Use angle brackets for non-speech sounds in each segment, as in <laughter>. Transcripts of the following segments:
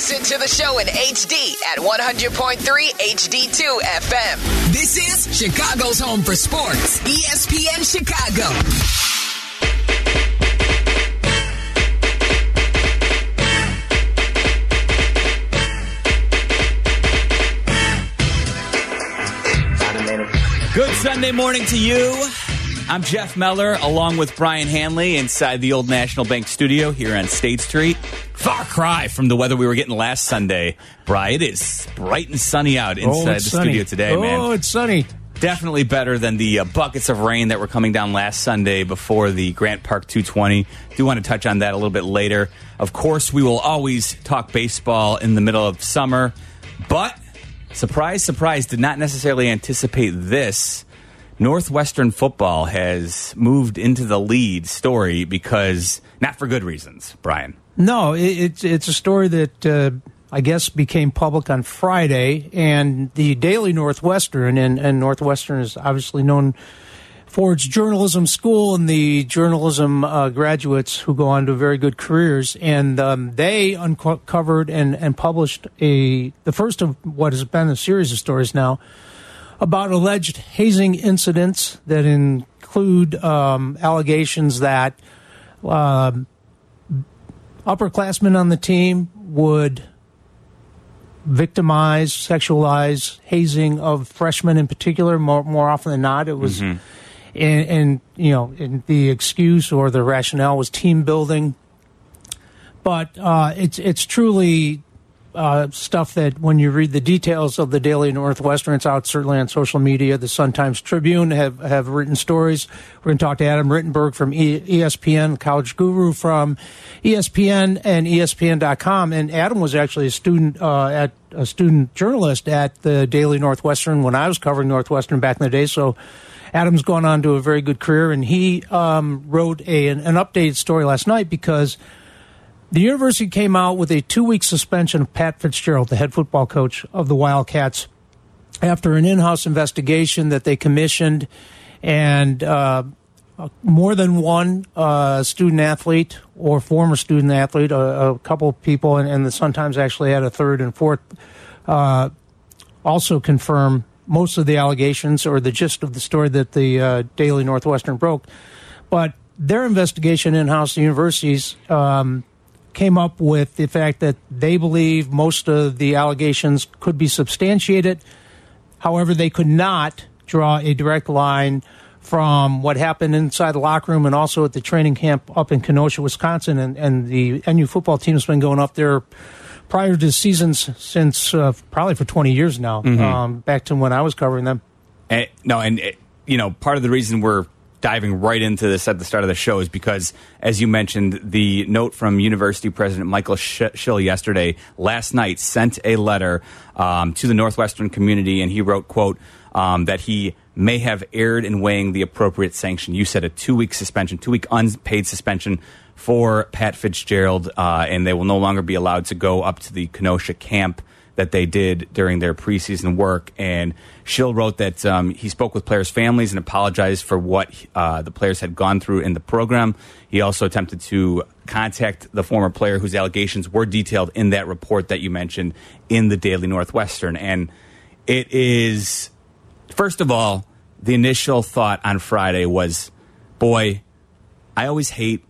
Listen to the show in HD at 100.3 HD2 FM. This is Chicago's home for sports, ESPN Chicago. Good Sunday morning to you. I'm Jeff Meller, along with Brian Hanley, inside the old National Bank studio here on State Street. Far cry from the weather we were getting last Sunday. Brian, it is bright and sunny out inside the sunny. studio today, oh, man. Oh, it's sunny. Definitely better than the uh, buckets of rain that were coming down last Sunday before the Grant Park 220. Do want to touch on that a little bit later. Of course, we will always talk baseball in the middle of summer, but surprise, surprise, did not necessarily anticipate this. Northwestern football has moved into the lead story because not for good reasons, Brian. No, it, it's it's a story that uh, I guess became public on Friday, and the Daily Northwestern, and, and Northwestern is obviously known for its journalism school and the journalism uh, graduates who go on to very good careers, and um, they uncovered and, and published a the first of what has been a series of stories now about alleged hazing incidents that include um, allegations that um, upperclassmen on the team would victimize, sexualize, hazing of freshmen in particular. More, more often than not, it was, and, and you know, and the excuse or the rationale was team building. But uh, it's it's truly uh, stuff that when you read the details of the Daily Northwestern, it's out certainly on social media. The Sun Times Tribune have, have written stories. We're going to talk to Adam Rittenberg from ESPN, college guru from ESPN and ESPN.com. And Adam was actually a student uh, at a student journalist at the Daily Northwestern when I was covering Northwestern back in the day. So. Adam's gone on to a very good career, and he um, wrote a, an, an updated story last night because the university came out with a two week suspension of Pat Fitzgerald, the head football coach of the Wildcats, after an in house investigation that they commissioned. And uh, more than one uh, student athlete or former student athlete, a, a couple of people, and, and, the Sun Times actually had a third and fourth, uh, also confirm most of the allegations or the gist of the story that the uh, Daily Northwestern broke. But their investigation in house, the universities, um, came up with the fact that they believe most of the allegations could be substantiated. However, they could not draw a direct line from what happened inside the locker room and also at the training camp up in Kenosha, Wisconsin. And, and the NU football team has been going up there prior to seasons since uh, probably for 20 years now, mm-hmm. um, back to when I was covering them. And, no, and, you know, part of the reason we're diving right into this at the start of the show is because, as you mentioned, the note from University President Michael Schill yesterday, last night, sent a letter um, to the Northwestern community, and he wrote, "quote um, that he may have erred in weighing the appropriate sanction." You said a two-week suspension, two-week unpaid suspension for Pat Fitzgerald, uh, and they will no longer be allowed to go up to the Kenosha camp that they did during their preseason work. And Schill wrote that um, he spoke with players' families and apologized for what uh, the players had gone through in the program. He also attempted to contact the former player whose allegations were detailed in that report that you mentioned in the Daily Northwestern. And it is, first of all, the initial thought on Friday was, boy, I always hate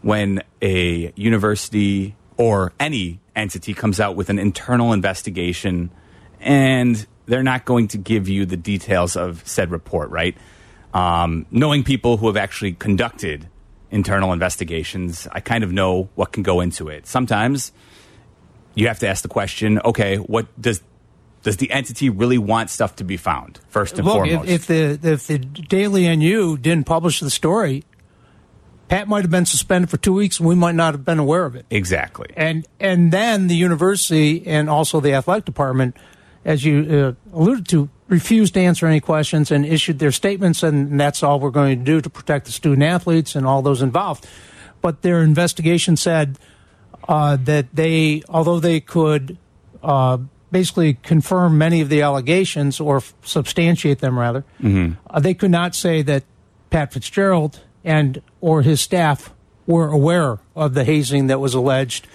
when a university or any entity comes out with an internal investigation and they're not going to give you the details of said report, right? Um, knowing people who have actually conducted internal investigations, I kind of know what can go into it. Sometimes you have to ask the question, okay, what does does the entity really want stuff to be found first and well, foremost? If, if the if the Daily NU didn't publish the story, Pat might have been suspended for two weeks, and we might not have been aware of it. Exactly. And and then the university and also the athletic department, as you uh, alluded to, refused to answer any questions and issued their statements, and that's all we're going to do to protect the student athletes and all those involved. But their investigation said uh, that they, although they could. Uh, basically confirm many of the allegations or substantiate them rather mm-hmm. uh, they could not say that pat fitzgerald and or his staff were aware of the hazing that was alleged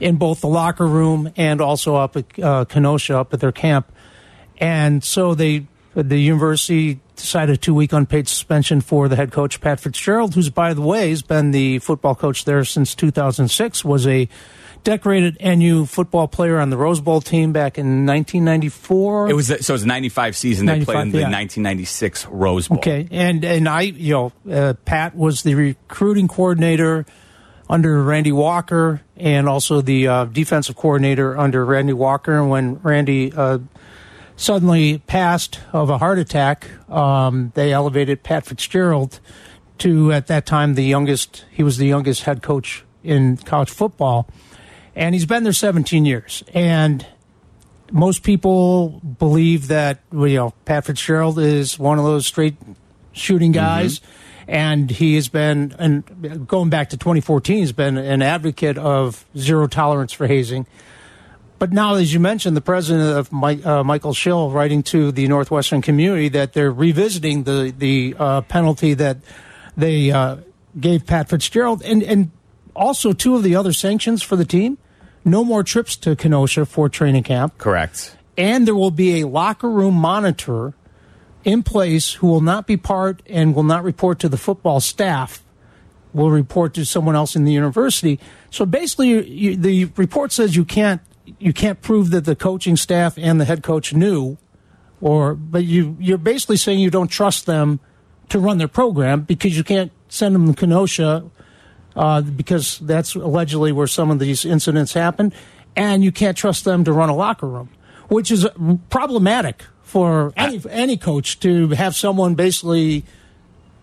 in both the locker room and also up at uh, Kenosha, up at their camp. And so they, the university decided a two week unpaid suspension for the head coach, Pat Fitzgerald, who's, by the way, has been the football coach there since 2006, was a decorated NU football player on the Rose Bowl team back in 1994. It was so it was a 95 season. 95, they played in the yeah. 1996 Rose Bowl. Okay, and and I, you know, uh, Pat was the recruiting coordinator under Randy Walker, and also the uh, defensive coordinator under Randy Walker. And when Randy uh, suddenly passed of a heart attack, um, they elevated Pat Fitzgerald to at that time the youngest. He was the youngest head coach in college football and he's been there 17 years. And most people believe that you know Pat Fitzgerald is one of those straight shooting mm-hmm. guys, mm-hmm. and he has been and going back to 2014, he's been an advocate of zero tolerance for hazing. But now, as you mentioned, the president of Mike, uh, Michael Schill writing to the Northwestern community that they're revisiting the the uh, penalty that they uh, gave Pat Fitzgerald, and and also two of the other sanctions for the team no more trips to Kenosha for training camp. Correct. And there will be a locker room monitor in place who will not be part and will not report to the football staff, will report to someone else in the university. So basically, you, the report says you can't you can't prove that the coaching staff and the head coach knew, or but you you're basically saying you don't trust them to run their program because you can't send them to Kenosha uh, because that's allegedly where some of these incidents happen, and you can't trust them to run a locker room, which is problematic for any any coach to have someone basically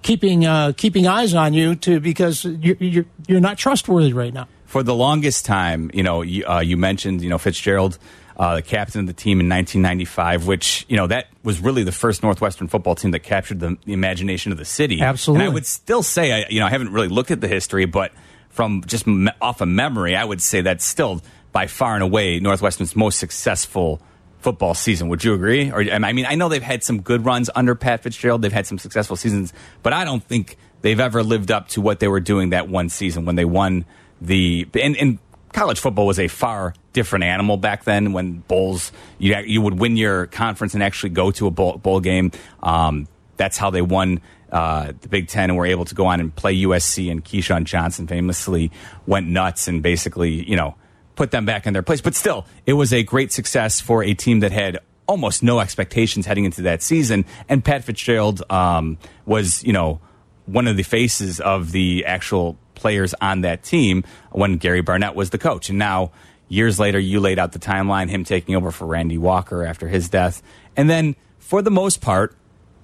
keeping uh, keeping eyes on you to because you're, you're you're not trustworthy right now. For the longest time, you know, you, uh, you mentioned you know Fitzgerald uh, the captain of the team in 1995, which you know that was really the first Northwestern football team that captured the, the imagination of the city. Absolutely, and I would still say, I, you know, I haven't really looked at the history, but from just me- off of memory, I would say that's still by far and away Northwestern's most successful football season. Would you agree? Or I mean, I know they've had some good runs under Pat Fitzgerald. They've had some successful seasons, but I don't think they've ever lived up to what they were doing that one season when they won the and, and college football was a far different animal back then when bowls you you would win your conference and actually go to a bowl, bowl game. Um, that's how they won uh, the Big Ten and were able to go on and play USC and Keyshawn Johnson famously went nuts and basically you know put them back in their place. But still it was a great success for a team that had almost no expectations heading into that season. And Pat Fitzgerald um, was you know one of the faces of the actual players on that team when Gary Barnett was the coach. And now, years later, you laid out the timeline, him taking over for Randy Walker after his death. And then, for the most part,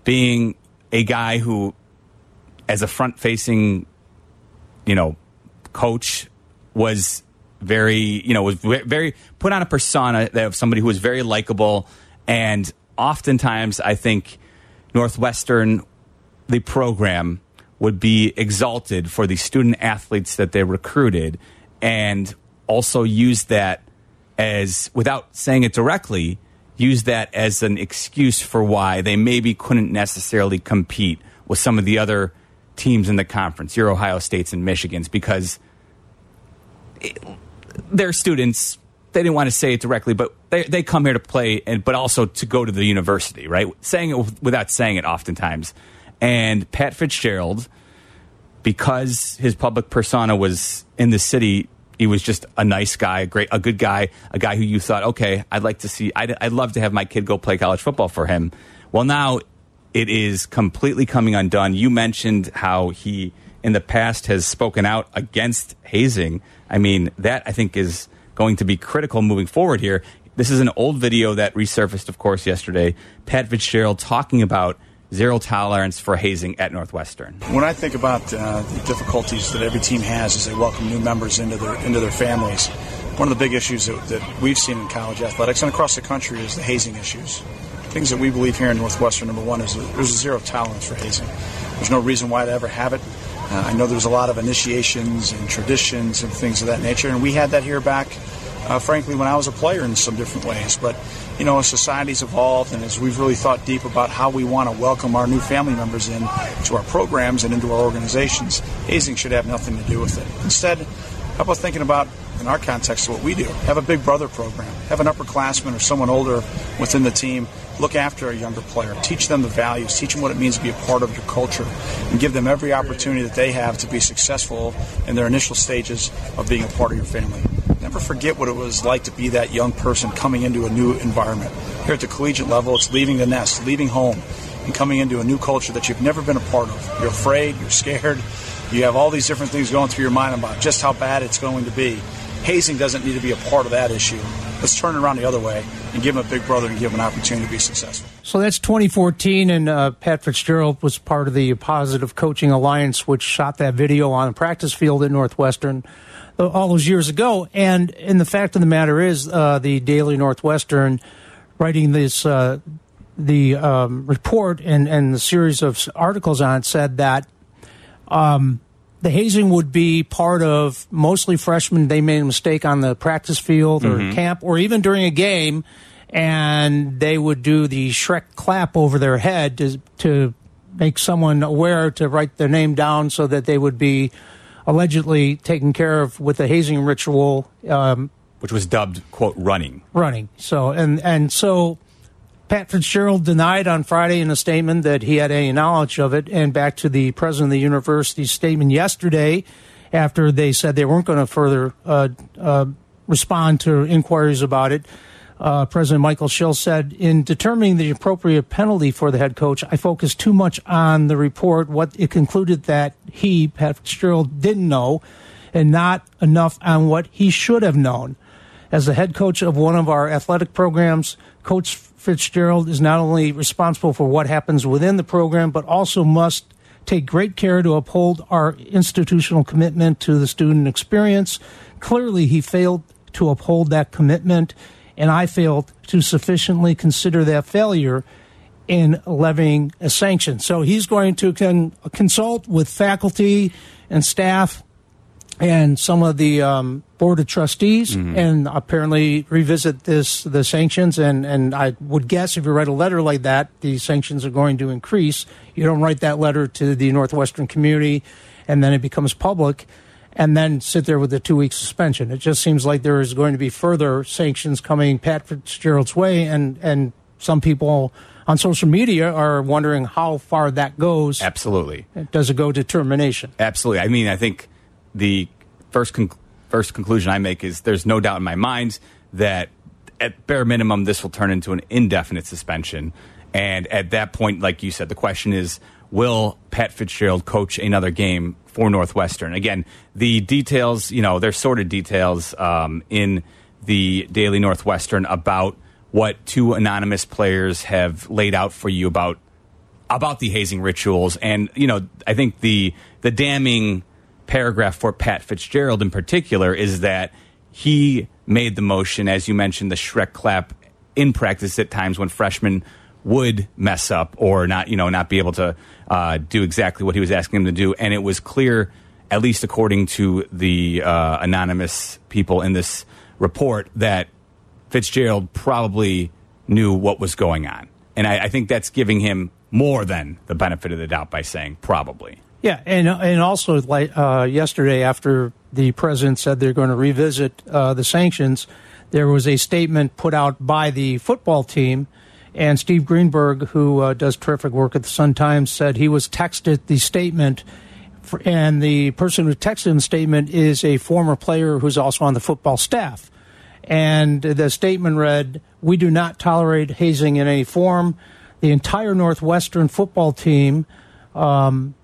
being a guy who, as a front facing, you know, coach, was very, you know, was very put on a persona of somebody who was very likable. And oftentimes, I think Northwestern, the program, would be exalted for the student athletes that they recruited and also use that as, without saying it directly, use that as an excuse for why they maybe couldn't necessarily compete with some of the other teams in the conference, your Ohio States and Michigan's, because their students, they didn't want to say it directly, but they, they come here to play, and but also to go to the university, right? Saying it without saying it oftentimes and Pat Fitzgerald, because his public persona was in the city, he was just a nice guy, a great, a good guy, a guy who you thought, okay, I'd like to see, I'd, I'd love to have my kid go play college football for him. Well, now it is completely coming undone. You mentioned how he, in the past, has spoken out against hazing. I mean, that I think is going to be critical moving forward here. This is an old video that resurfaced, of course, yesterday. Pat Fitzgerald talking about zero tolerance for hazing at Northwestern. When I think about uh, the difficulties that every team has as they welcome new members into their into their families, one of the big issues that, that we've seen in college athletics and across the country is the hazing issues. Things that we believe here in Northwestern, number one, is there's a zero tolerance for hazing. There's no reason why to ever have it. Uh, I know there's a lot of initiations and traditions and things of that nature, and we had that here back, uh, frankly, when I was a player in some different ways. But you know, as society's evolved and as we've really thought deep about how we want to welcome our new family members in to our programs and into our organizations, hazing should have nothing to do with it. Instead, how about thinking about in our context, what we do. Have a big brother program. Have an upperclassman or someone older within the team look after a younger player. Teach them the values. Teach them what it means to be a part of your culture, and give them every opportunity that they have to be successful in their initial stages of being a part of your family. Never forget what it was like to be that young person coming into a new environment. Here at the collegiate level, it's leaving the nest, leaving home, and coming into a new culture that you've never been a part of. You're afraid, you're scared, you have all these different things going through your mind about just how bad it's going to be. Hazing doesn't need to be a part of that issue. Let's turn it around the other way and give him a big brother and give him an opportunity to be successful. So that's 2014, and uh, Pat Fitzgerald was part of the Positive Coaching Alliance, which shot that video on the practice field at Northwestern all those years ago. And and the fact of the matter is, uh, the Daily Northwestern writing this uh, the um, report and and the series of articles on it said that um, the hazing would be part of mostly freshmen. They made a mistake on the practice field or mm-hmm. camp or even during a game, and they would do the Shrek clap over their head to, to make someone aware to write their name down so that they would be allegedly taken care of with a hazing ritual. Um, Which was dubbed, quote, running. Running. So, and, and so Pat Fitzgerald denied on Friday in a statement that he had any knowledge of it. And back to the president of the university's statement yesterday, after they said they weren't going to further uh, uh, respond to inquiries about it. Uh, President Michael Schill said, in determining the appropriate penalty for the head coach, I focused too much on the report. What it concluded that he, Pat Fitzgerald, didn't know, and not enough on what he should have known. As the head coach of one of our athletic programs, Coach Fitzgerald is not only responsible for what happens within the program, but also must take great care to uphold our institutional commitment to the student experience. Clearly, he failed to uphold that commitment, and I failed to sufficiently consider that failure in levying a sanction. So he's going to con- consult with faculty and staff and some of the um, board of trustees mm-hmm. and apparently revisit this the sanctions and and I would guess if you write a letter like that the sanctions are going to increase you don't write that letter to the northwestern community and then it becomes public and then sit there with a two week suspension. It just seems like there is going to be further sanctions coming Pat Fitzgerald's way and and some people on social media are wondering how far that goes. Absolutely. Does it go to termination absolutely. I mean I think the first con- first conclusion I make is there's no doubt in my mind that at bare minimum this will turn into an indefinite suspension. And at that point, like you said, the question is will Pat Fitzgerald coach another game for Northwestern? Again, the details, you know, there's sorted details um, in the Daily Northwestern about what two anonymous players have laid out for you about about the hazing rituals and you know i think the the damning paragraph for Pat Fitzgerald in particular is that he made the motion, as you mentioned, the Shrek clap in practice at times when freshmen would mess up or not, you know, not be able to uh, do exactly what he was asking them to do. And it was clear, at least according to the uh, anonymous people in this report, that Fitzgerald probably knew what was going on. And I, I think that's giving him more than the benefit of the doubt by saying probably. Yeah, and and also like uh, yesterday, after the president said they're going to revisit uh, the sanctions, there was a statement put out by the football team, and Steve Greenberg, who uh, does terrific work at the Sun Times, said he was texted the statement, for, and the person who texted him the statement is a former player who's also on the football staff, and the statement read, "We do not tolerate hazing in any form." The entire Northwestern football team. Um,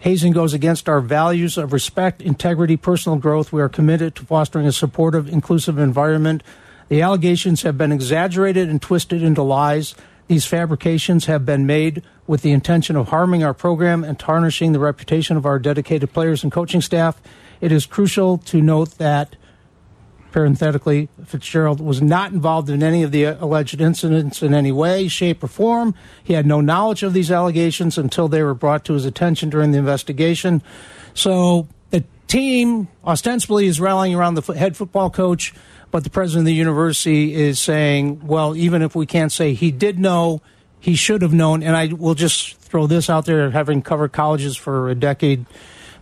Hazing goes against our values of respect, integrity, personal growth. We are committed to fostering a supportive, inclusive environment. The allegations have been exaggerated and twisted into lies. These fabrications have been made with the intention of harming our program and tarnishing the reputation of our dedicated players and coaching staff. It is crucial to note that parenthetically, Fitzgerald was not involved in any of the alleged incidents in any way, shape, or form. He had no knowledge of these allegations until they were brought to his attention during the investigation. So the team ostensibly is rallying around the head football coach, but the president of the university is saying, well, even if we can't say he did know, he should have known. And I will just throw this out there, having covered colleges for a decade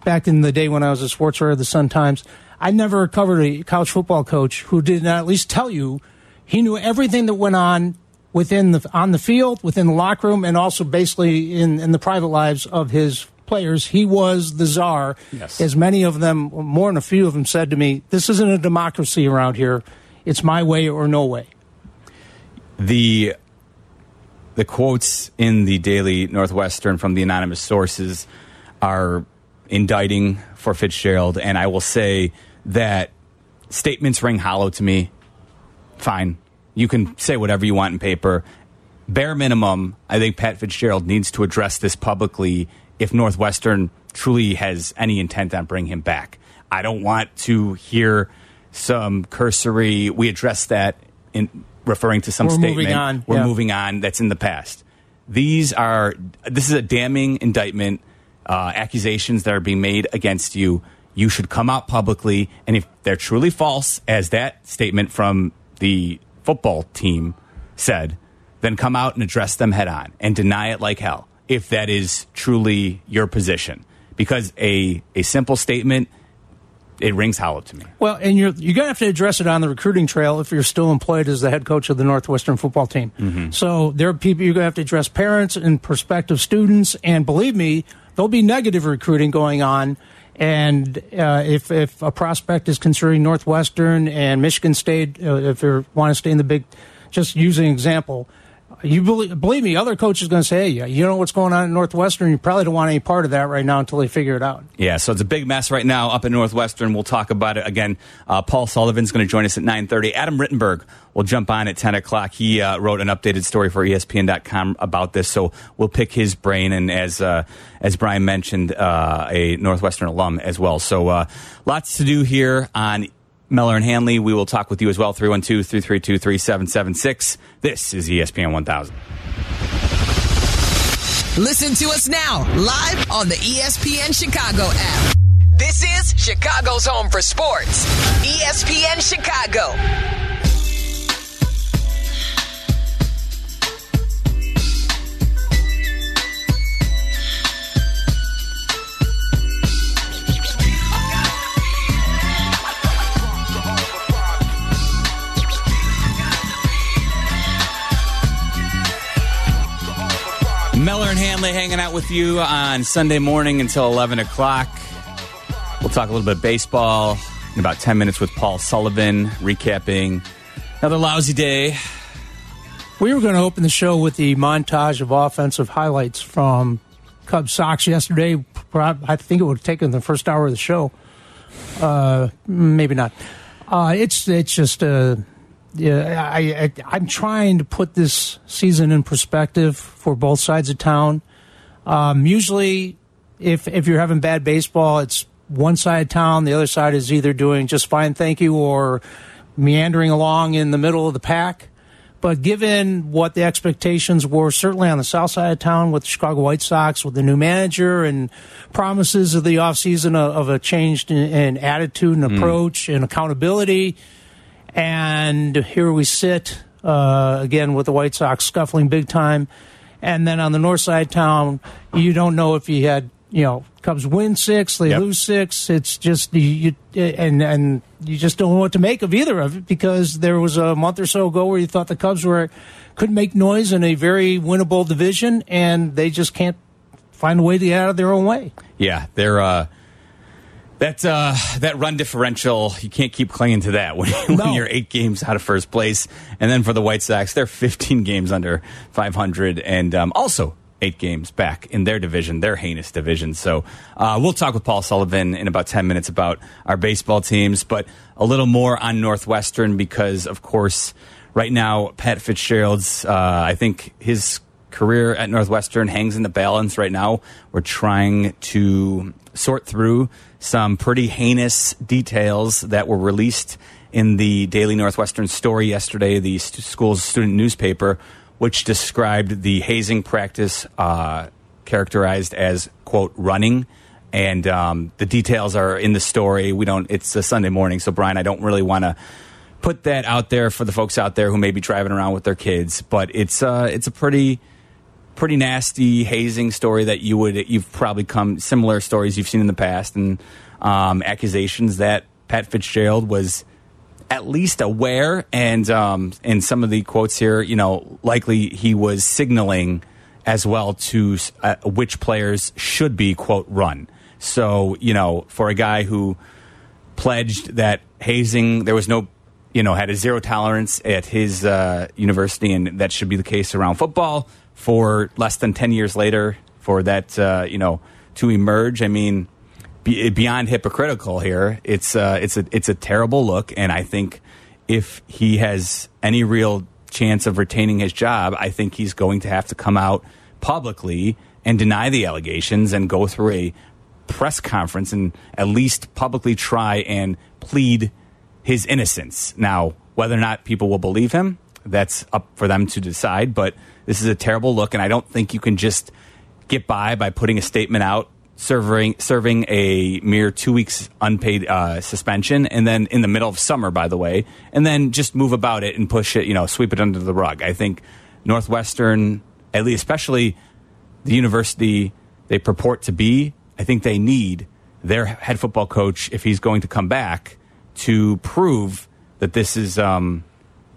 back in the day when I was a sports writer of the Sun Times. I never covered a college football coach who did not at least tell you he knew everything that went on within the on the field, within the locker room, and also basically in, in the private lives of his players. He was the czar, Yes. as many of them, more than a few of them, said to me, "This isn't a democracy around here. It's my way or no way." the the quotes in the Daily Northwestern from the anonymous sources are indicting for Fitzgerald, and I will say that statements ring hollow to me. Fine, you can say whatever you want in paper. Bare minimum, I think Pat Fitzgerald needs to address this publicly if Northwestern truly has any intent on bringing him back. I don't want to hear some cursory. We addressed that in referring to some We're statement. moving on, We're yeah. moving on. That's in the past. These are. This is a damning indictment. Uh, accusations that are being made against you. You should come out publicly, and if they're truly false, as that statement from the football team said, then come out and address them head on and deny it like hell if that is truly your position. Because a, a simple statement, it rings hollow to me. Well, and you're you're gonna have to address it on the recruiting trail if you're still employed as the head coach of the Northwestern football team. Mm-hmm. So there are people you're gonna have to address parents and prospective students, and believe me, there'll be negative recruiting going on. And uh, if if a prospect is considering Northwestern and Michigan State, uh, if they want to stay in the big, just using example. You believe, believe me, other coaches going to say, "Hey, you know what's going on at Northwestern. You probably don't want any part of that right now until they figure it out." Yeah, so it's a big mess right now up in Northwestern. We'll talk about it again. Uh, Paul Sullivan's going to join us at 9.30. Adam Rittenberg will jump on at 10 o'clock. He uh, wrote an updated story for ESPN.com about this, so we'll pick his brain. And as uh, as Brian mentioned, uh, a Northwestern alum as well. So uh, lots to do here on Meller and Hanley. We will talk with you as well, 312-332-3776. This is ESPN 1000. Listen to us now, live on the ESPN Chicago app. This is Chicago's home for sports. ESPN Chicago. Meller and Hanley hanging out with you on Sunday morning until 11 o'clock. We'll talk a little bit of baseball in about 10 minutes with Paul Sullivan, recapping another lousy day. We were going to open the show with the montage of offensive highlights from Cubs Sox yesterday. I think it would have taken the first hour of the show. Uh, maybe not. Uh, it's it's just uh, yeah, I, I I'm trying to put this season in perspective for both sides of town. Um, usually, if if you're having bad baseball, it's one side of town. The other side is either doing just fine, thank you, or meandering along in the middle of the pack. But given what the expectations were, certainly on the south side of town with the Chicago White Sox, with the new manager and promises of the offseason of, of a change in, in attitude and approach and accountability, and here we sit uh, again with the White Sox scuffling big time. And then on the north side town, you don't know if you had, you know, Cubs win six, they Yep. lose six. It's just you, you and and you just don't know what to make of either of it because there was a month or so ago where you thought the Cubs were could make noise in a very winnable division, and they just can't find a way to get out of their own way. Yeah, they're uh, that uh, that run differential. You can't keep clinging to that <laughs> when, No. you're eight games out of first place. And then for the White Sox, they're 15 games under 500, and um, also eight games back in their division, their heinous division. So uh, we'll talk with Paul Sullivan in about 10 minutes about our baseball teams, but a little more on Northwestern because, of course, right now Pat Fitzgerald's. Uh, I think his career at Northwestern hangs in the balance right now. We're trying to sort through some pretty heinous details that were released in the Daily Northwestern story yesterday, the st- school's student newspaper, which described the hazing practice uh, characterized as, quote, running. And um, the details are in the story. We don't, it's a Sunday morning, so Brian, I don't really want to put that out there for the folks out there who may be driving around with their kids. But it's uh, it's a pretty pretty nasty hazing story that you would you've probably come similar stories you've seen in the past and um, accusations that Pat Fitzgerald was at least aware, and um, in some of the quotes here, you know, likely he was signaling as well to uh, which players should be quote run. So you know, for a guy who pledged that hazing, there was no, you know, had a zero tolerance at his uh, university, and that should be the case around football. For less than ten years later, for that, uh, you know, to emerge, I mean, be, beyond hypocritical here. It's uh, it's a it's a terrible look, and I think if he has any real chance of retaining his job, I think he's going to have to come out publicly and deny the allegations and go through a press conference and at least publicly try and plead his innocence. Now, whether or not people will believe him, that's up for them to decide. But this is a terrible look, and I don't think you can just get by by putting a statement out serving serving a mere two weeks unpaid uh, suspension, and then in the middle of summer, by the way, and then just move about it and push it, you know, sweep it under the rug. I think Northwestern, at least, especially the university they purport to be, I think they need their head football coach if he's going to come back to prove that this is um,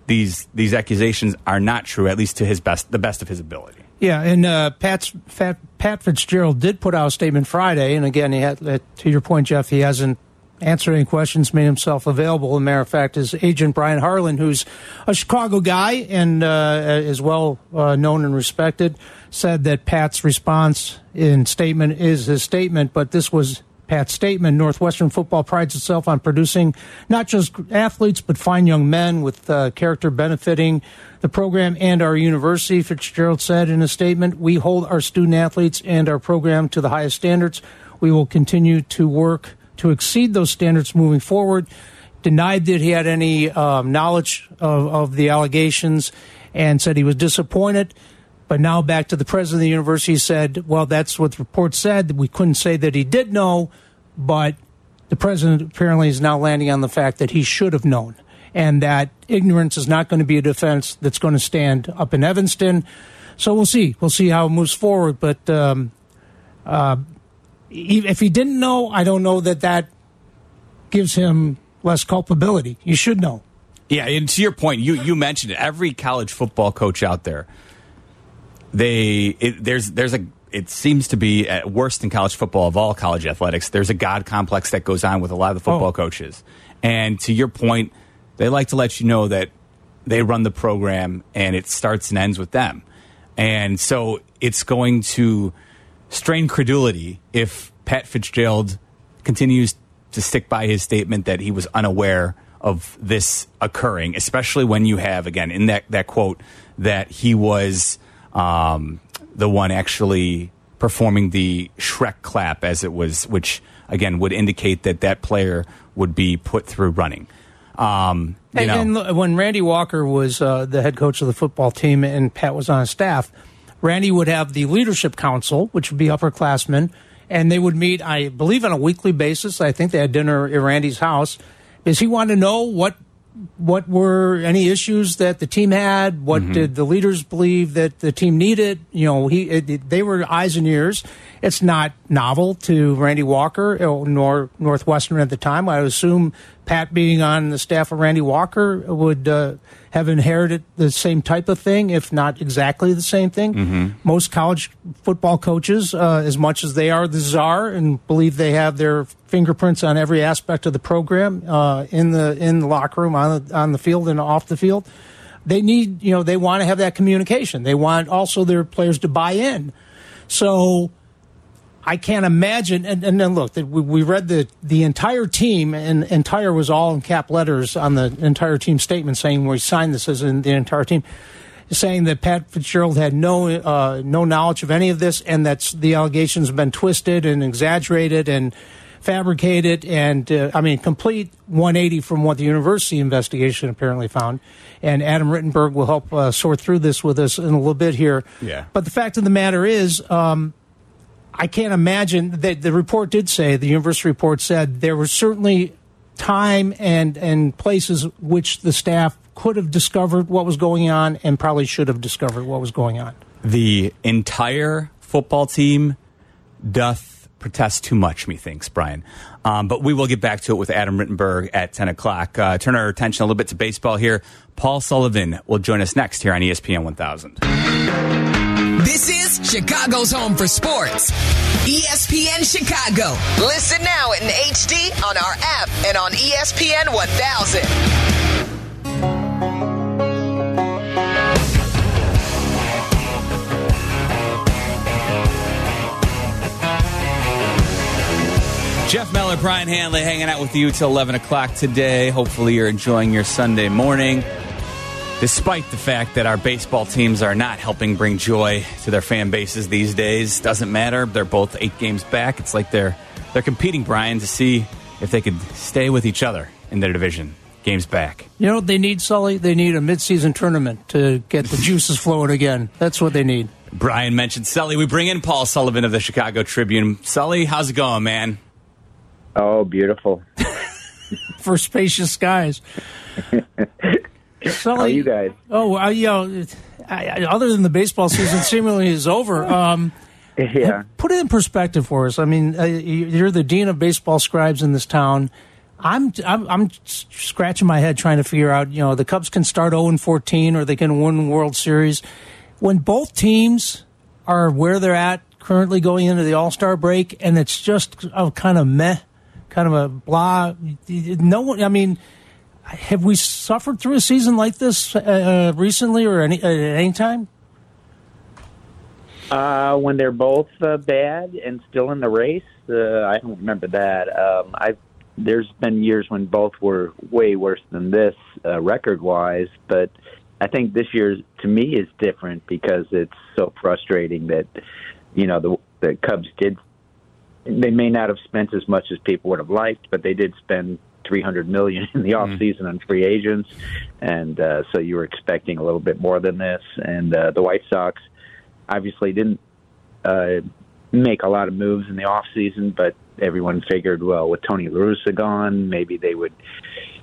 these these accusations are not true, at least to his best the best of his ability. Yeah, and uh, Pat's, Pat, Pat Fitzgerald did put out a statement Friday, and again, he had, uh, to your point, Jeff, he hasn't answered any questions, made himself available. As a matter of fact, his agent Bryan Harlan, who's a Chicago guy and uh, is well uh, known and respected, said that Pat's response in statement is his statement, but this was Pat's statement, Northwestern football prides itself on producing not just athletes, but fine young men with uh, character benefiting the program and our university. Fitzgerald said in a statement, We hold our student athletes and our program to the highest standards. We will continue to work to exceed those standards moving forward. Denied that he had any um, knowledge of, of the allegations and said he was disappointed. But now back to the president of the university said, well, that's what the report said. We couldn't say that he did know, but the president apparently is now landing on the fact that he should have known and that ignorance is not going to be a defense that's going to stand up in Evanston. So we'll see. We'll see how it moves forward. But um, uh, if he didn't know, I don't know that that gives him less culpability. You should know. Yeah, and to your point, you you mentioned it. Every college football coach out there they it, there's there's a it seems to be uh, at worst in college football of all college athletics. There's a god complex that goes on with a lot of the oh. football oh. coaches. And to your point, they like to let you know that they run the program and it starts and ends with them. And so it's going to strain credulity if Pat Fitzgerald continues to stick by his statement that he was unaware of this occurring, especially when you have, again, in that, that quote, that he was um, the one actually performing the Shrek clap as it was, which again would indicate that that player would be put through running. Um, and, and, when Randy Walker was uh, the head coach of the football team and Pat was on staff, Randy would have the leadership council, which would be upperclassmen, and they would meet, I believe, on a weekly basis. I think they had dinner at Randy's house. Because he wanted to know what what were any issues that the team had? What mm-hmm. did the leaders believe that the team needed? You know, he it, they were eyes and ears. It's not novel to Randy Walker nor Northwestern at the time. I assume Pat being on the staff of Randy Walker would uh, have inherited the same type of thing, if not exactly the same thing. Mm-hmm. Most college football coaches, uh, as much as they are the czar and believe they have their fingerprints on every aspect of the program uh, in the in the locker room, on the, on the field, and off the field, they need you know they want to have that communication. They want also their players to buy in. So I can't imagine. And, and then look, we, we read the the entire team, and entire was all in cap letters on the entire team statement saying we signed this as in the entire team, saying that Pat Fitzgerald had no uh, no knowledge of any of this, and that the allegations have been twisted and exaggerated and fabricated, and uh, I mean complete 180 from what the university investigation apparently found. And Adam Rittenberg will help uh, sort through this with us in a little bit here. Yeah. But the fact of the matter is. Um, I can't imagine that the report did say, the university report said there was certainly time and, and places which the staff could have discovered what was going on and probably should have discovered what was going on. The entire football team doth protest too much, methinks, Brian. Um, but we will get back to it with Adam Rittenberg at 10 o'clock. Uh, turn our attention a little bit to baseball here. Paul Sullivan will join us next here on ESPN 1000. This is Chicago's home for sports. ESPN Chicago. Listen now in HD on our app and on ESPN 1000. Jeff Meller, Brian Hanley hanging out with you till 11 o'clock today. Hopefully, you're enjoying your Sunday morning. Despite the fact that our baseball teams are not helping bring joy to their fan bases these days, doesn't matter. They're both eight games back. It's like they're they're competing, Brian, to see if they could stay with each other in their division. Games back. You know what they need, Sully? They need a midseason tournament to get the <laughs> juices flowing again. That's what they need. Brian mentioned Sully. We bring in Paul Sullivan of the Chicago Tribune. Sully, how's it going, man? Oh, beautiful. <laughs> For spacious skies. <laughs> Sully, How are you guys? Oh, uh, you know, I, I, other than the baseball season <laughs> seemingly is over. Um, yeah. Put it in perspective for us. I mean, uh, you're the dean of baseball scribes in this town. I'm, I'm I'm scratching my head trying to figure out. You know, the Cubs can start 0 and 14, or they can win World Series. When both teams are where they're at currently going into the All Star break, and it's just a kind of meh kind of a blah. No one. I mean, have we suffered through a season like this uh, uh recently or any at any time? Uh, when they're both uh, bad and still in the race, uh, I don't remember that. Um, I there's been years when both were way worse than this uh, record wise, but I think this year to me is different because it's so frustrating that you know the the Cubs did they may not have spent as much as people would have liked, but they did spend 300 million in the off mm-hmm. season on free agents, and uh, so you were expecting a little bit more than this. And uh, the White Sox obviously didn't uh, make a lot of moves in the off season, but everyone figured, well, with Tony La Russa gone, maybe they would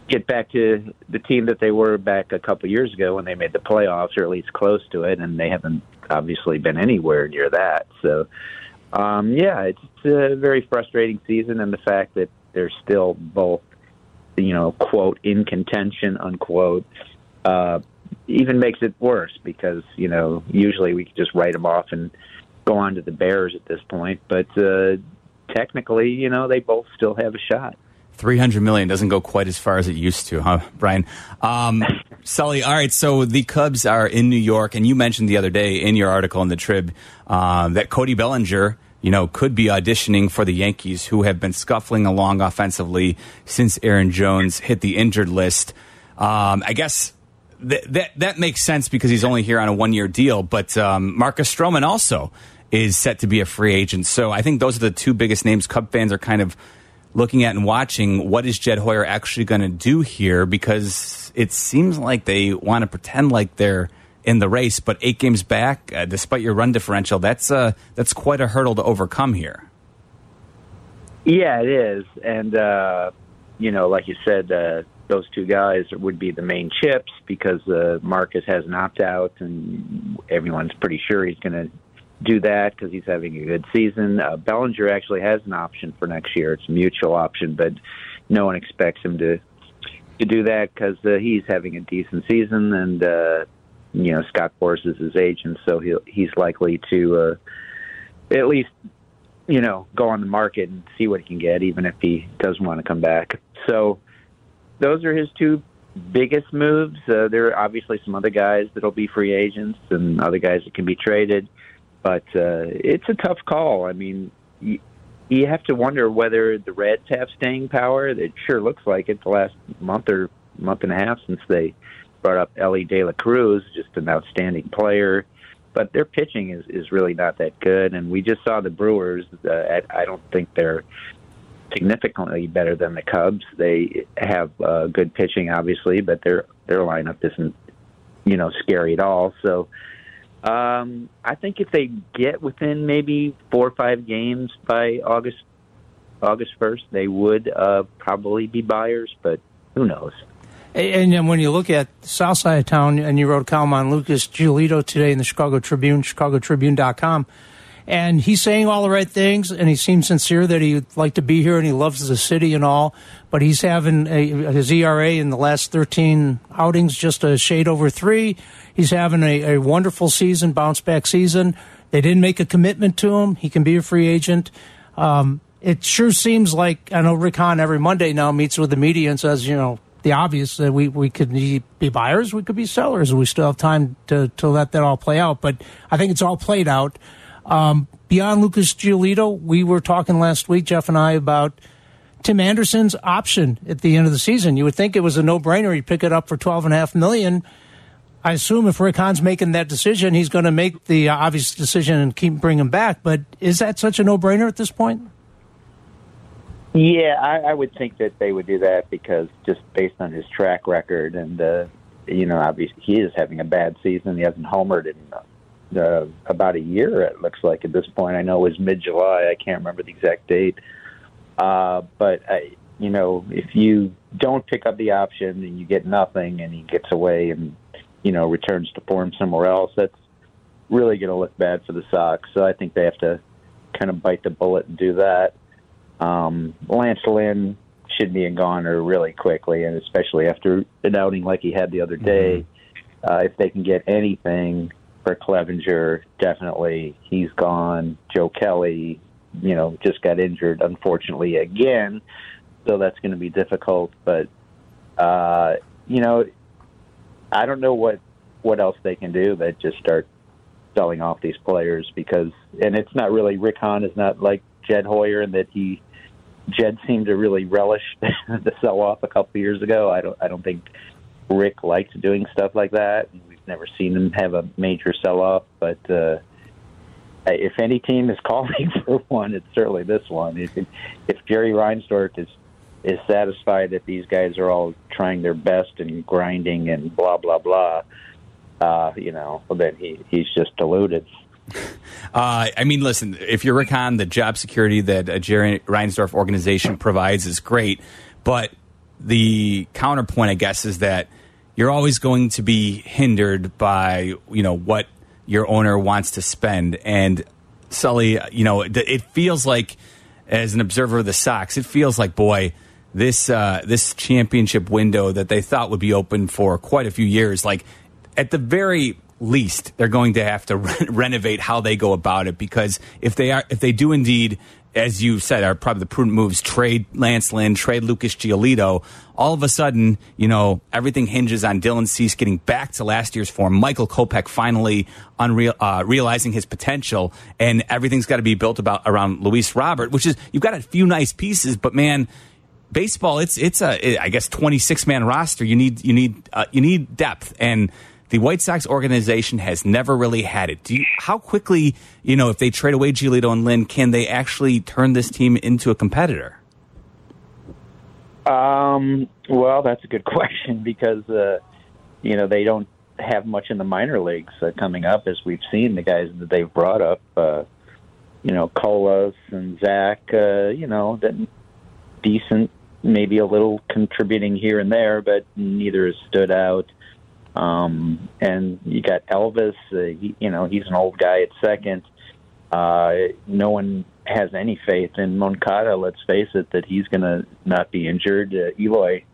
get back to the team that they were back a couple of years ago when they made the playoffs, or at least close to it, and they haven't obviously been anywhere near that. So um, yeah, it's, a very frustrating season, and the fact that they're still both, you know, quote in contention, unquote, uh, even makes it worse because you know usually we could just write them off and go on to the Bears at this point, but uh, technically, you know, they both still have a shot. 300 million doesn't go quite as far as it used to, huh, Brian? Um, <laughs> Sully, all right, so the Cubs are in New York, and you mentioned the other day in your article in the Trib uh, that Cody Bellinger you know, could be auditioning for the Yankees, who have been scuffling along offensively since Aaron Jones hit the injured list. Um, I guess th- that that makes sense because he's only here on a one year deal. But um, Marcus Stroman also is set to be a free agent. So I think those are the two biggest names Cub fans are kind of looking at and watching. What is Jed Hoyer actually going to do here? Because it seems like they want to pretend like they're in the race, but eight games back, uh, despite your run differential, that's uh, that's quite a hurdle to overcome here. Yeah, it is, and uh, you know, like you said, uh, those two guys would be the main chips because uh, Marcus has an opt out, and everyone's pretty sure he's going to do that because he's having a good season. Uh, Bellinger actually has an option for next year; it's a mutual option, but no one expects him to to do that because uh, he's having a decent season and uh, you know Scott Boras is his agent, so he he's likely to uh, at least you know go on the market and see what he can get, even if he doesn't want to come back. So those are his two biggest moves. Uh, there are obviously some other guys that'll be free agents and other guys that can be traded, but uh, it's a tough call. I mean. You, you have to wonder whether the Reds have staying power. It sure looks like it the last month or month and a half since they brought up Elly De La Cruz, just an outstanding player. But their pitching is, is really not that good. And we just saw the Brewers. Uh, I don't think they're significantly better than the Cubs. They have uh, good pitching, obviously, but their their lineup isn't, you know, scary at all. So um, I think if they get within maybe four or five games by August August first, they would uh, probably be buyers. But who knows? And then when you look at the south side of town, and you wrote a column on Lucas Giolito today in the Chicago Tribune, chicagotribune.com, And he's saying all the right things, and he seems sincere that he'd like to be here and he loves the city and all. But he's having a, his ERA in the last 13 outings just a shade over three. He's having a, a wonderful season, bounce back season. They didn't make a commitment to him. He can be a free agent. Um, it sure seems like I know Rick Hahn every Monday now meets with the media and says, you know, the obvious that we, we could be buyers, we could be sellers. And we still have time to, to let that all play out. But I think it's all played out. Um, beyond Lucas Giolito, we were talking last week, Jeff and I, about Tim Anderson's option at the end of the season. You would think it was a no brainer. He'd pick it up for twelve and a half million. I assume if Rick Hahn's making that decision, he's going to make the obvious decision and keep bringing him back. But is that such a no brainer at this point? Yeah, I, I would think that they would do that because just based on his track record and uh, you know, obviously he is having a bad season. He hasn't homered in uh, about a year. It looks like at this point. I know it was mid July. I can't remember the exact date. Uh, but I, you know, if you don't pick up the option and you get nothing, and he gets away and you know returns to form somewhere else, that's really going to look bad for the Sox. So I think they have to kind of bite the bullet and do that. Um, Lance Lynn should be a goner really quickly, and especially after an outing like he had the other day. Mm-hmm. Uh, if they can get anything for Clevinger, definitely he's gone. Joe Kelly, you know, just got injured unfortunately again, so that's going to be difficult. But uh, you know, I don't know what what else they can do but just start selling off these players because, and it's not really Rick Hahn is not like Jed Hoyer in that he Jed seemed to really relish <laughs> the sell off a couple of years ago. I don't I don't think Rick likes doing stuff like that. We've never seen him have a major sell off, but uh, if any team is <laughs> calling for one, it's certainly this one. If, if Jerry Reinsdorf is is satisfied that these guys are all trying their best and grinding and blah blah blah, uh, you know, then he he's just deluded. <laughs> Uh, I mean, listen, if you're Rick Hahn, the job security that a Jerry Reinsdorf organization provides is great, but the counterpoint, I guess, is that you're always going to be hindered by you know what your owner wants to spend. And Sully, you know, it feels like, as an observer of the Sox, it feels like, boy, this uh, this championship window that they thought would be open for quite a few years, like at the very least, they're going to have to <laughs> re renovate how they go about it because if they are, if they do indeed, as you said, are probably the prudent moves, trade Lance Lynn, trade Lucas Giolito, all of a sudden, you know, everything hinges on Dylan Cease getting back to last year's form, Michael Kopech finally unreal, uh, realizing his potential, and everything's got to be built about around Luis Robert, which is you've got a few nice pieces, but man. Baseball, it's it's a I guess twenty six man roster. You need you need uh, you need depth, and the White Sox organization has never really had it. You, how quickly, you know, if they trade away Giolito and Lynn, can they actually turn this team into a competitor? Um, well, that's a good <laughs> question because, uh, you know, they don't have much in the minor leagues uh, coming up, as we've seen the guys that they've brought up. Uh, you know, Colas and Zach. Uh, you know, that decent, maybe a little contributing here and there, but neither has stood out. Um, and you got Elvis. Uh, he, you know, he's an old guy at second. Uh, no one has any faith in Moncada. Let's face it, that he's going to not be injured. Uh, Eloy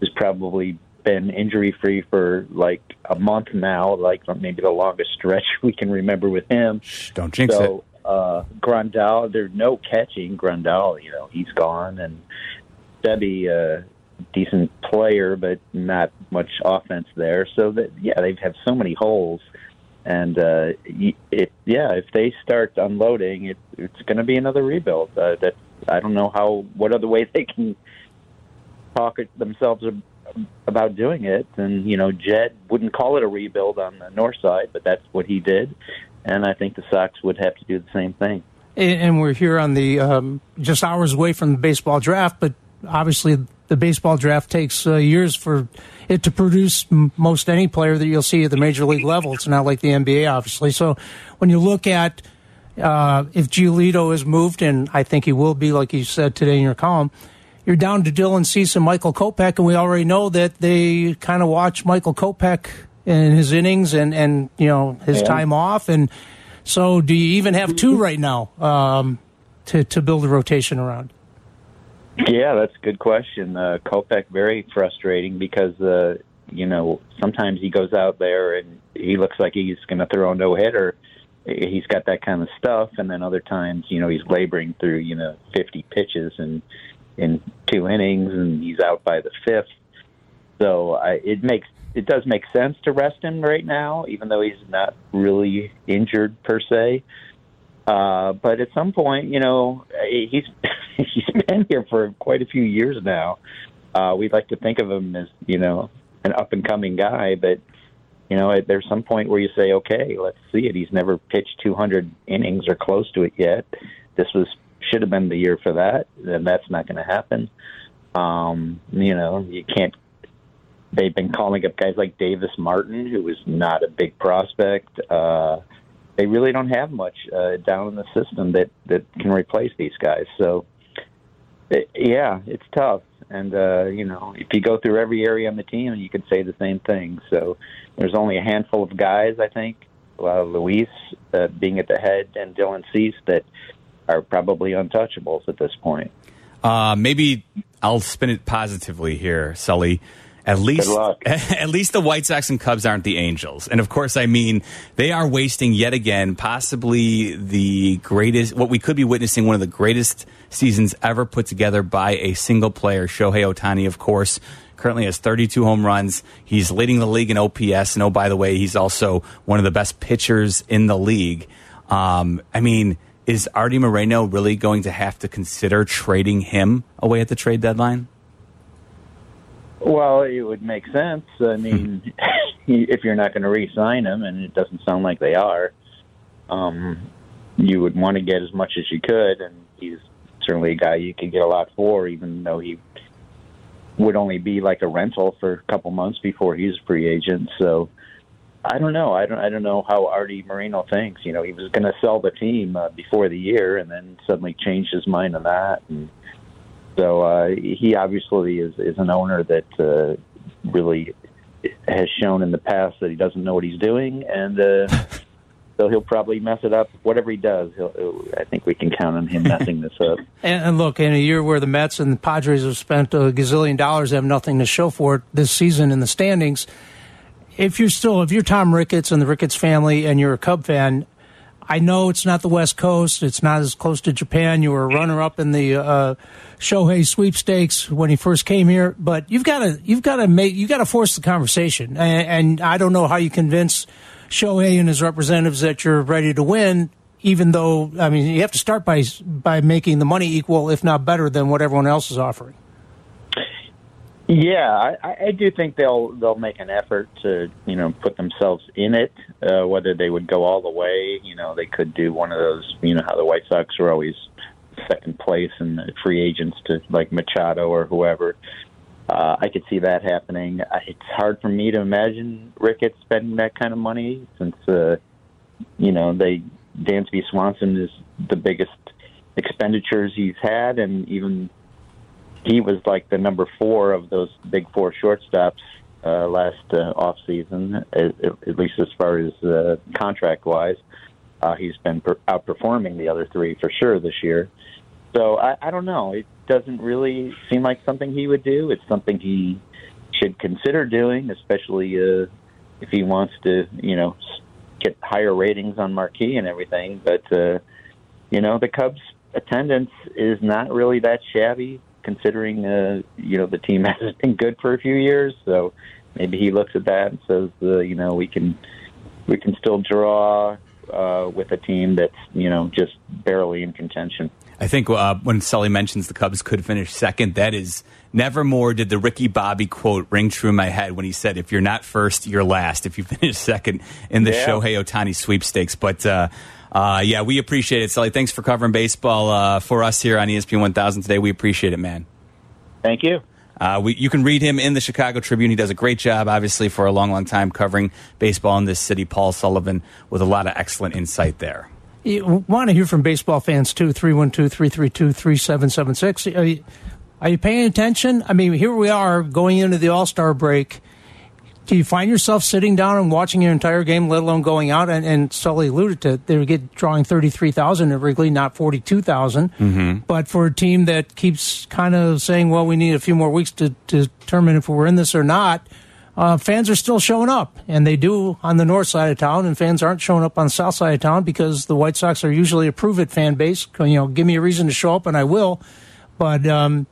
has probably been injury free for like a month now, like maybe the longest stretch <laughs> we can remember with him. Shh, don't jinx so, it. Uh, Grandal, there's no catching Grandal. You know, he's gone, and Debbie, uh, decent player, but not much offense there. So that yeah, they have so many holes, and uh, it yeah, if they start unloading, it, it's going to be another rebuild. Uh, that I don't know how what other way <laughs> they can talk themselves about doing it. And you know, Jed wouldn't call it a rebuild on the north side, but that's what he did, and I think the Sox would have to do the same thing. And we're here on the um, just hours away from the baseball draft, but obviously the baseball draft takes uh, years for it to produce most any player that you'll see at the major league level. It's not like the NBA, obviously. So when you look at uh, if Giolito is moved, and I think he will be, like you said today in your column, you're down to Dylan Cease and Michael Kopech, and we already know that they kind of watch Michael Kopech in his innings and, and you know his yeah. time off and So, do you even have two right now um, to to build a rotation around? Yeah, that's a good question. Uh, Kopech very frustrating because uh, you know sometimes he goes out there and he looks like he's going to throw a no hitter. He's got that kind of stuff, and then other times you know he's laboring through you know 50 pitches and in two innings, and he's out by the fifth. So I, it makes it does make sense to rest him right now, even though he's not really injured per se. Uh, but at some point, you know, he's <laughs> he's been here for quite a few years now. Uh, we'd like to think of him as you know an up and coming guy, but you know, there's some point where you say, okay, let's see it. He's never pitched 200 innings or close to it yet. This was should have been the year for that, and that's not going to happen. Um, you know, you can't. They've been calling up guys like Davis Martin, who was not a big prospect. Uh, they really don't have much uh, down in the system that that can replace these guys. So, it, yeah, it's tough. And uh, you know, if you go through every area on the team, you could say the same thing. So, there's only a handful of guys, I think, uh, Luis uh, being at the head and Dylan Cease that are probably untouchables at this point. Uh, maybe I'll spin it positively here, Sully. At least, <laughs> at least the White Sox and Cubs aren't the Angels, and of course, I mean they are wasting yet again, possibly the greatest. What we could be witnessing one of the greatest seasons ever put together by a single player, Shohei Ohtani, of course. Currently has 32 home runs. He's leading the league in OPS, and oh by the way, he's also one of the best pitchers in the league. Um, I mean, is Artie Moreno really going to have to consider trading him away at the trade deadline? Well, it would make sense. I mean, <laughs> if you're not going to re-sign him, and it doesn't sound like they are, um, you would want to get as much as you could, and he's certainly a guy you could get a lot for, even though he would only be like a rental for a couple months before he's a free agent. So I don't know. I don't. I don't know how Artie Moreno thinks. You know, he was going to sell the team uh, before the year, and then suddenly changed his mind on that. And so uh, he obviously is is an owner that uh, really has shown in the past that he doesn't know what he's doing, and uh, <laughs> so he'll probably mess it up. Whatever he does, he'll, I think we can count on him messing this up. <laughs> And, and, look, in a year where the Mets and the Padres have spent a gazillion dollars, have nothing to show for it this season in the standings. If you're still, if you're Tom Ricketts and the Ricketts family, and you're a Cub fan, I know it's not the West Coast. It's not as close to Japan. You were a runner-up in the uh, Shohei sweepstakes when he first came here, but you've got to you've got to make you got to force the conversation. And, and, I don't know how you convince Shohei and his representatives that you're ready to win. Even though I mean, you have to start by by making the money equal, if not better, than what everyone else is offering. Yeah, I, I do think they'll they'll make an effort to you know put themselves in it. Uh, whether they would go all the way, you know, they could do one of those. You know how the White Sox are always second place and free agents to like Machado or whoever. Uh, I could see that happening. It's hard for me to imagine Ricketts spending that kind of money since uh, you know they Dansby Swanson is the biggest expenditures he's had, and even he was like the number four of those big four shortstops uh, last uh, off season, at, at least as far as uh, contract wise. Uh, he's been per- outperforming the other three for sure this year. So I, I don't know. It doesn't really seem like something he would do. It's something he should consider doing, especially uh, if he wants to, you know, get higher ratings on Marquee and everything. But uh, you know, the Cubs' attendance is not really that shabby considering uh, you know the team <laughs> hasn't been good for a few years. So maybe he looks at that and says, uh, you know, we can we can still draw uh, with a team that's you know just barely in contention. I think uh, when Sully mentions the Cubs could finish second, that is never more did the Ricky Bobby quote ring true in my head when he said, "If you're not first, you're last. If you <laughs> finish second in the yeah. Shohei Ohtani sweepstakes." But uh, uh, yeah, we appreciate it, Sully. Thanks for covering baseball uh, for us here on ESPN 1000 today. We appreciate it, man. Thank you. Uh, we, you can read him in the Chicago Tribune. He does a great job, obviously, for a long, long time covering baseball in this city. Paul Sullivan with a lot of excellent insight there. You want to hear from baseball fans too? 312 332 3776. Are you paying attention? I mean, here we are going into the All Star break do you find yourself sitting down and watching your entire game, let alone going out? And, and Sully alluded to they would get drawing thirty three thousand at Wrigley, not forty two Mm-hmm. But for a team that keeps kind of saying, "Well, we need a few more weeks to, to determine if we're in this or not," uh, fans are still showing up, and they do on the north side of town, and fans aren't showing up on the south side of town because the White Sox are usually a prove it fan base. You know, give me a reason to show up, and I will. But um,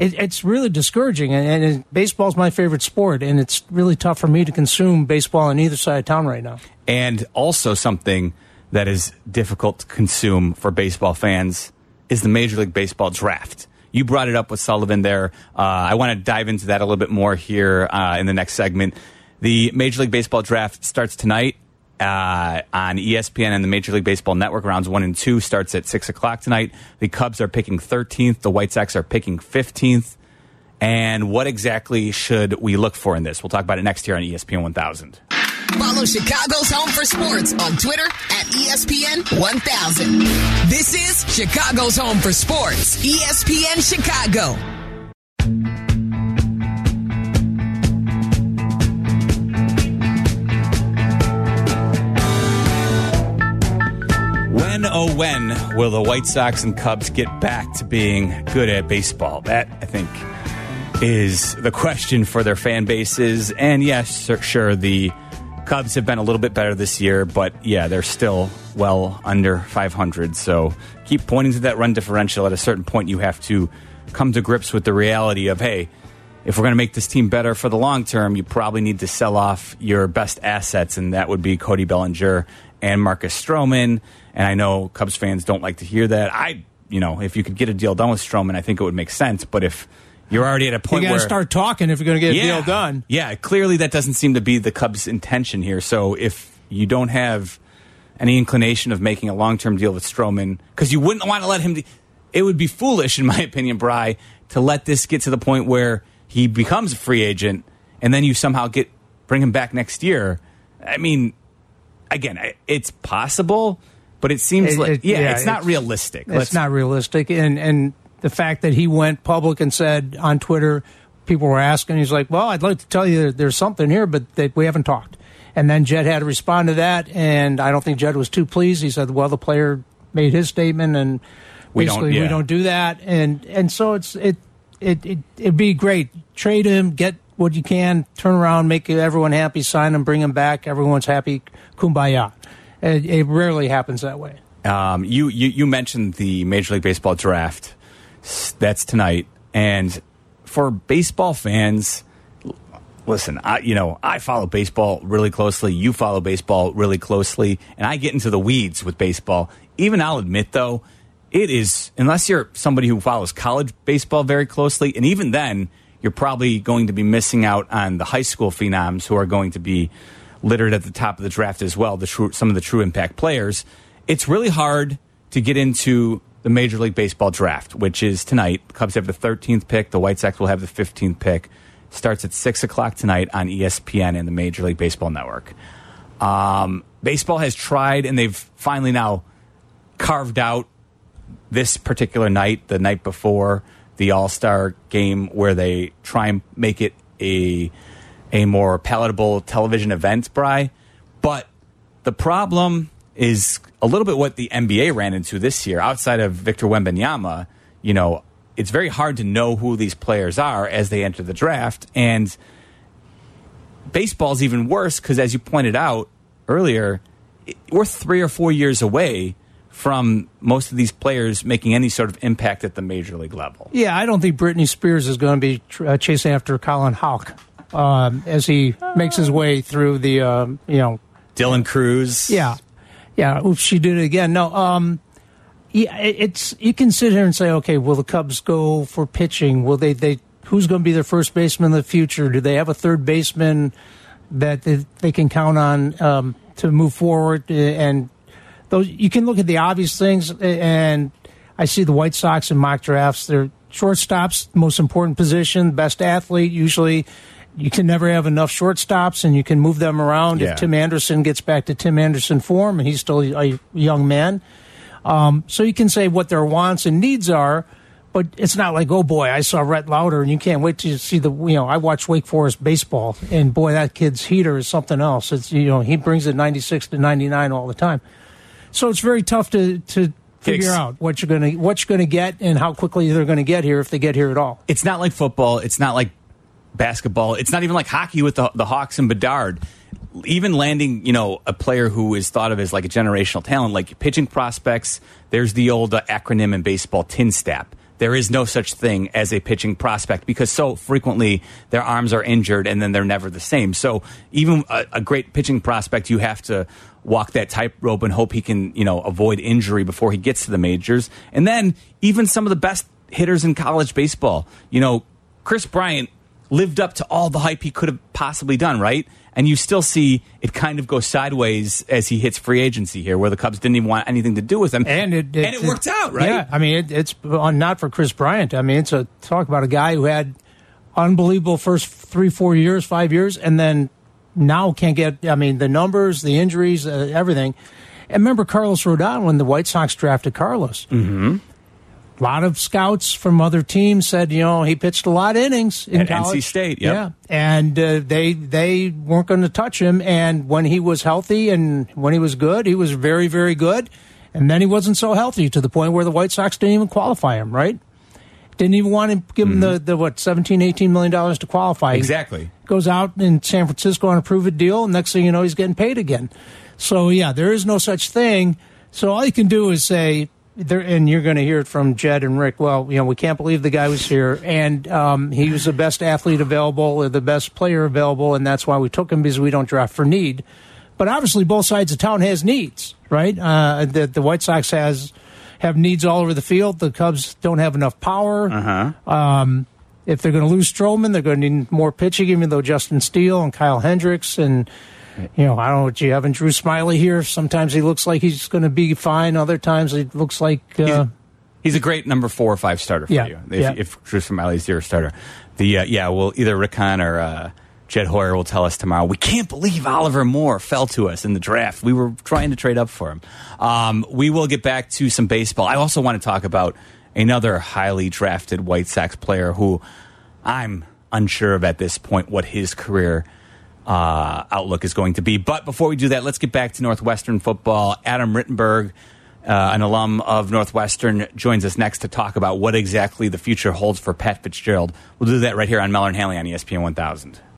it, it's really discouraging. And, and baseball's my favorite sport, and it's really tough for me to consume baseball on either side of town right now. And also something that is difficult to consume for baseball fans is the Major League Baseball draft. You brought it up with Sullivan there. Uh, I want to dive into that a little bit more here uh, in the next segment. The Major League Baseball draft starts tonight uh, on ESPN and the Major League Baseball Network. Rounds one and two starts at six o'clock tonight. The Cubs are picking 13th. The White Sox are picking 15th. And what exactly should we look for in this? We'll talk about it next year on ESPN 1000. Follow Chicago's Home for Sports on Twitter at ESPN 1000. This is Chicago's Home for Sports, ESPN Chicago. When, oh, when will the White Sox and Cubs get back to being good at baseball? That, I think, is the question for their fan bases. And yes, sure, the Cubs have been a little bit better this year, but yeah, they're still well under 500. So keep pointing to that run differential. At a certain point, you have to come to grips with the reality of, hey, if we're going to make this team better for the long term, you probably need to sell off your best assets, and that would be Cody Bellinger and Marcus Stroman. And I know Cubs fans don't like to hear that. I, you know, if you could get a deal done with Stroman, I think it would make sense. But if you're already at a point You point got to where start talking if you're going to get a deal done. yeah, clearly that doesn't seem to be the Cubs' intention here. So if you don't have any inclination of making a long term deal with Stroman, because you wouldn't want to let him, it would be foolish, in my <laughs> opinion, Bry, to let this get to the point where he becomes a free agent and then you somehow get bring him back next year. I mean, again, it's possible, but it seems It- like it- yeah, yeah, it's not it's- realistic. It's Let's- not realistic, and and the fact that he went public and said on Twitter, people were asking, he's like, "Well, I'd like to tell you that there's something here, but that we haven't talked." And then Jed had to respond to that, and I don't think Jed was too pleased. He said, "Well, the player made his statement, and We don't- basically we don't do that." And and so it's it it, it it'd be great. Trade him, get what you can, turn around, make everyone happy, sign him, bring him back. Everyone's happy, kumbaya. It, it rarely happens that way. Um, you, you you mentioned the Major League Baseball draft. That's tonight, and for baseball fans, listen. I you know I follow baseball really closely. You follow baseball really closely, and I get into the weeds with baseball. Even I'll admit though, it is unless you're somebody who follows college baseball very closely, and even then, you're probably going to be missing out on the high school phenoms who are going to be littered at the top of the draft as well. The true, some of the true impact players. It's really hard to get into the Major League Baseball draft, which is tonight. The Cubs have the 13th pick. The White Sox will have the 15th pick. Starts at six o'clock tonight on ESPN and the Major League Baseball Network. Um, baseball has tried, and they've finally now carved out this particular night, the night before the All Star game, where they try and make it a a more palatable television event, Bry. But the problem is a little bit what the NBA ran into this year. Outside of Victor Wembanyama, you know, it's very hard to know who these players are as they enter the draft, and baseball's even worse because, as you pointed out earlier, we're three or four years away from most of these players making any sort of impact at the major league level. Yeah, I don't think Britney Spears is going to be tr- uh, chasing after Colin Houck um, as he makes his way through the, um, you know, Dylan Crews, yeah, yeah. Oops, she did it again. No, um, yeah, it's you can sit here and say, okay, will the Cubs go for pitching? Will they? They who's going to be their first baseman in the future? Do they have a third baseman that they, they can count on um, to move forward? Uh, And those you can look at the obvious things, and I see the White Sox in mock drafts. They're shortstops, most important position, best athlete. Usually, you can never have enough shortstops, and you can move them around. Yeah. If Tim Anderson gets back to Tim Anderson form, and he's still a young man, um, so you can say what their wants and needs are. but it's not like oh boy, I saw Rhett Lowder, and you can't wait to see the you know I watch Wake Forest baseball, and boy, that kid's heater is something else. It's you know he brings it ninety six to ninety nine all the time, so it's very tough to to figure out what you're gonna what you're gonna get and how quickly they're gonna get here if they get here at all. it's not like football. It's not like basketball. It's not even like hockey with the, the Hawks and Bedard. Even landing, you know, a player who is thought of as like a generational talent, like pitching prospects. There's the old uh, acronym in baseball, TINSTAP. There is no such thing as a pitching prospect because so frequently their arms are injured and then they're never the same. So even a, a great pitching prospect, you have to walk that tightrope and hope he can, you know, avoid injury before he gets to the majors. And then even some of the best hitters in college baseball, you know, Kris Bryant lived up to all the hype he could have possibly done, right? And you still see it kind of go sideways as he hits free agency here, where the Cubs didn't even want anything to do with him, and it, and it worked out, right? Yeah, I mean, it, it's on not for Kris Bryant. I mean, it's a talk about a guy who had unbelievable first three, four years, five years, and then now can't get. I mean, the numbers, the injuries, uh, everything. And remember Carlos Rodon when the White Sox drafted Carlos. Mm-hmm. A lot of scouts from other teams said, you know, he pitched a lot of innings in At college. NC State, yep. yeah, and uh, they they weren't going to touch him. And when he was healthy and when he was good, he was very very good. And then he wasn't so healthy to the point where the White Sox didn't even qualify him. Right? Didn't even want to give him the, the what 17, 18 million dollars to qualify. He Exactly. goes out in San Francisco on a prove it deal, and next thing you know, he's getting paid again. So yeah, there is no such thing. So all you can do is say there, and you're going to hear it from Jed and Rick. Well, you know, we can't believe the guy was here, and um, he was the best athlete available, or the best player available, and that's why we took him because we don't draft for need. But obviously, both sides of town has needs, right? Uh, the, the White Sox has have needs all over the field. The Cubs don't have enough power. Uh-huh. Um, if they're going to lose Stroman, they're going to need more pitching, even though Justin Steele and Kyle Hendricks and you know, I don't know what you have in Drew Smyly here. Sometimes he looks like he's going to be fine. Other times it looks like uh, He's a great number four or five starter for Yeah, you. If, yeah. if Drew Smyly's your starter, the uh, yeah, well, either Rick Hahn or uh, Jed Hoyer will tell us tomorrow. We can't believe Oliver Moore fell to us in the draft. We were trying to trade up for him. Um, we will get back to some baseball. I also want to talk about another highly drafted White Sox player who I'm unsure of at this point what his career uh, outlook is going to be. But before we do that, let's get back to Northwestern football. Adam Rittenberg, uh, an alum of Northwestern, joins us next to talk about what exactly the future holds for Pat Fitzgerald. We'll do that right here on Meller and Hanley on ESPN 1000.